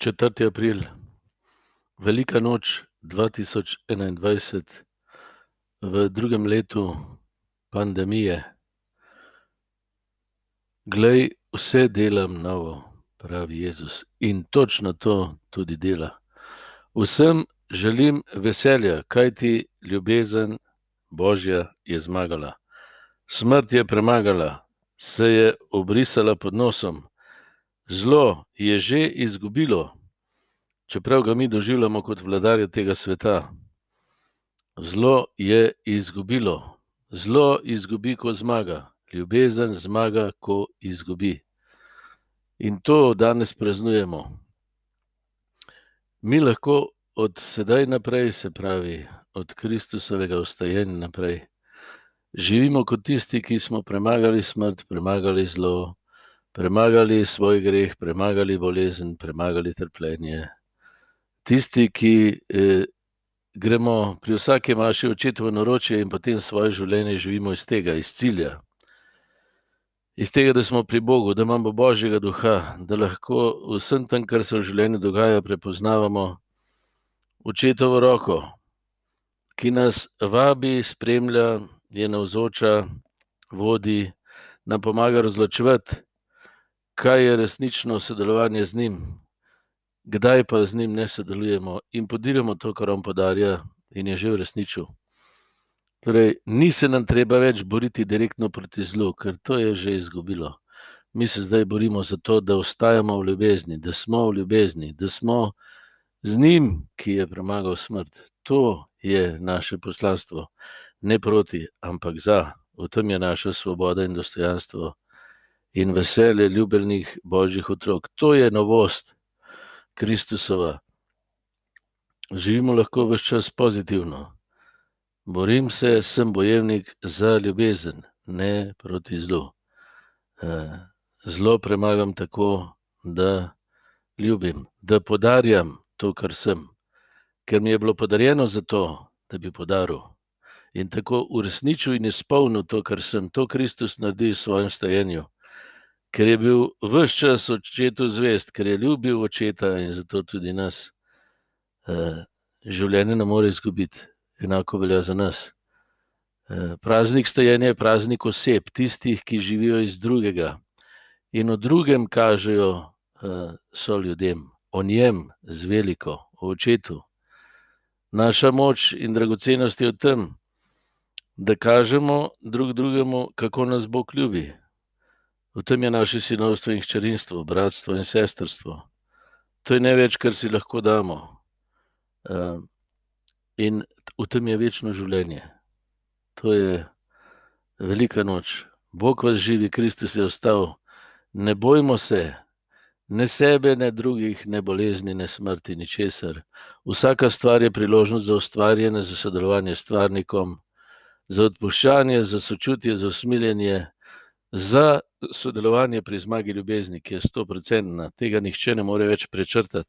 4. april, velika noč 2021, v drugem letu pandemije. Glej, vse delam novo, pravi Jezus, in točno to tudi dela. Vsem želim veselja, kajti ljubezen Božja je zmagala. Smrt je premagala, se je obrisala pod nosom, zlo je že izgubilo, čeprav ga mi doživljamo kot vladarja tega sveta. Zlo je izgubilo, zlo izgubi, ko zmaga, ljubezen zmaga, ko izgubi. In to danes praznujemo. Mi lahko od sedaj naprej, se pravi, od Kristusovega ustajenja naprej, živimo kot tisti, ki smo premagali smrt, premagali zlo, premagali svoj greh, premagali bolezen, premagali trpljenje. Tisti, ki eh, gremo pri vsaki maši očetovo naročje in potem svoje življenje živimo iz tega, iz cilja. Iz tega, da smo pri Bogu, da imamo Božjega duha, da lahko vsem tem, kar se v življenju dogaja, prepoznavamo očetovo roko, ki nas vabi, spremlja, je navzoča, vodi, nam pomaga razločevati, kaj je resnično sodelovanje z njim, kdaj pa z njim ne sodelujemo in podiramo to, kar on podarja in je že v resniču. Torej, ni se nam treba več boriti direktno proti zlu, ker to je že izgubilo. Mi se zdaj borimo za to, da ostajamo v ljubezni, da smo v ljubezni, da smo z njim, ki je premagal smrt. To je naše poslanstvo. Ne proti, ampak za. V tem je naša svoboda in dostojanstvo in veselje ljubljenih božjih otrok. To je novost Kristusova. Živimo lahko vse čas pozitivno. Borim se, sem bojevnik za ljubezen, ne proti zlu. Eh, zlo premagam tako, da ljubim, da podarjam to, kar sem, ker mi je bilo podarjeno za to, da bi podaril. In tako uresničil in izpolnil to, kar sem, to Kristus naredi v svojem stajenju ker je bil vse čas očetu zvest, ker je ljubil očeta in zato tudi nas. Uh, življenje ne more izgubiti, enako velja za nas. Uh, praznik stajenja je praznik oseb, tistih, ki živijo iz drugega in o drugem kažejo uh, so ljudem, o njem z veliko, o očetu. Naša moč in dragocenost je v tem, da kažemo drug drugemu, kako nas Bog ljubi. V tem je naše sinovstvo in hčerinstvo, bratstvo in sestrstvo. To je največ, kar si lahko damo. Uh, in v tem je večno življenje. To je velika noč. Bog vas živi, Kristus je ostal. Ne bojmo se, ne sebe, ne drugih, ne bolezni, ne smrti, ni česar. Vsaka stvar je priložnost za ustvarjanje, za sodelovanje s stvarnikom, za odpuščanje, za sočutje, za usmiljenje za sodelovanje pri zmagi ljubezni, ki je sto procentna, tega nihče ne more več prečrtati.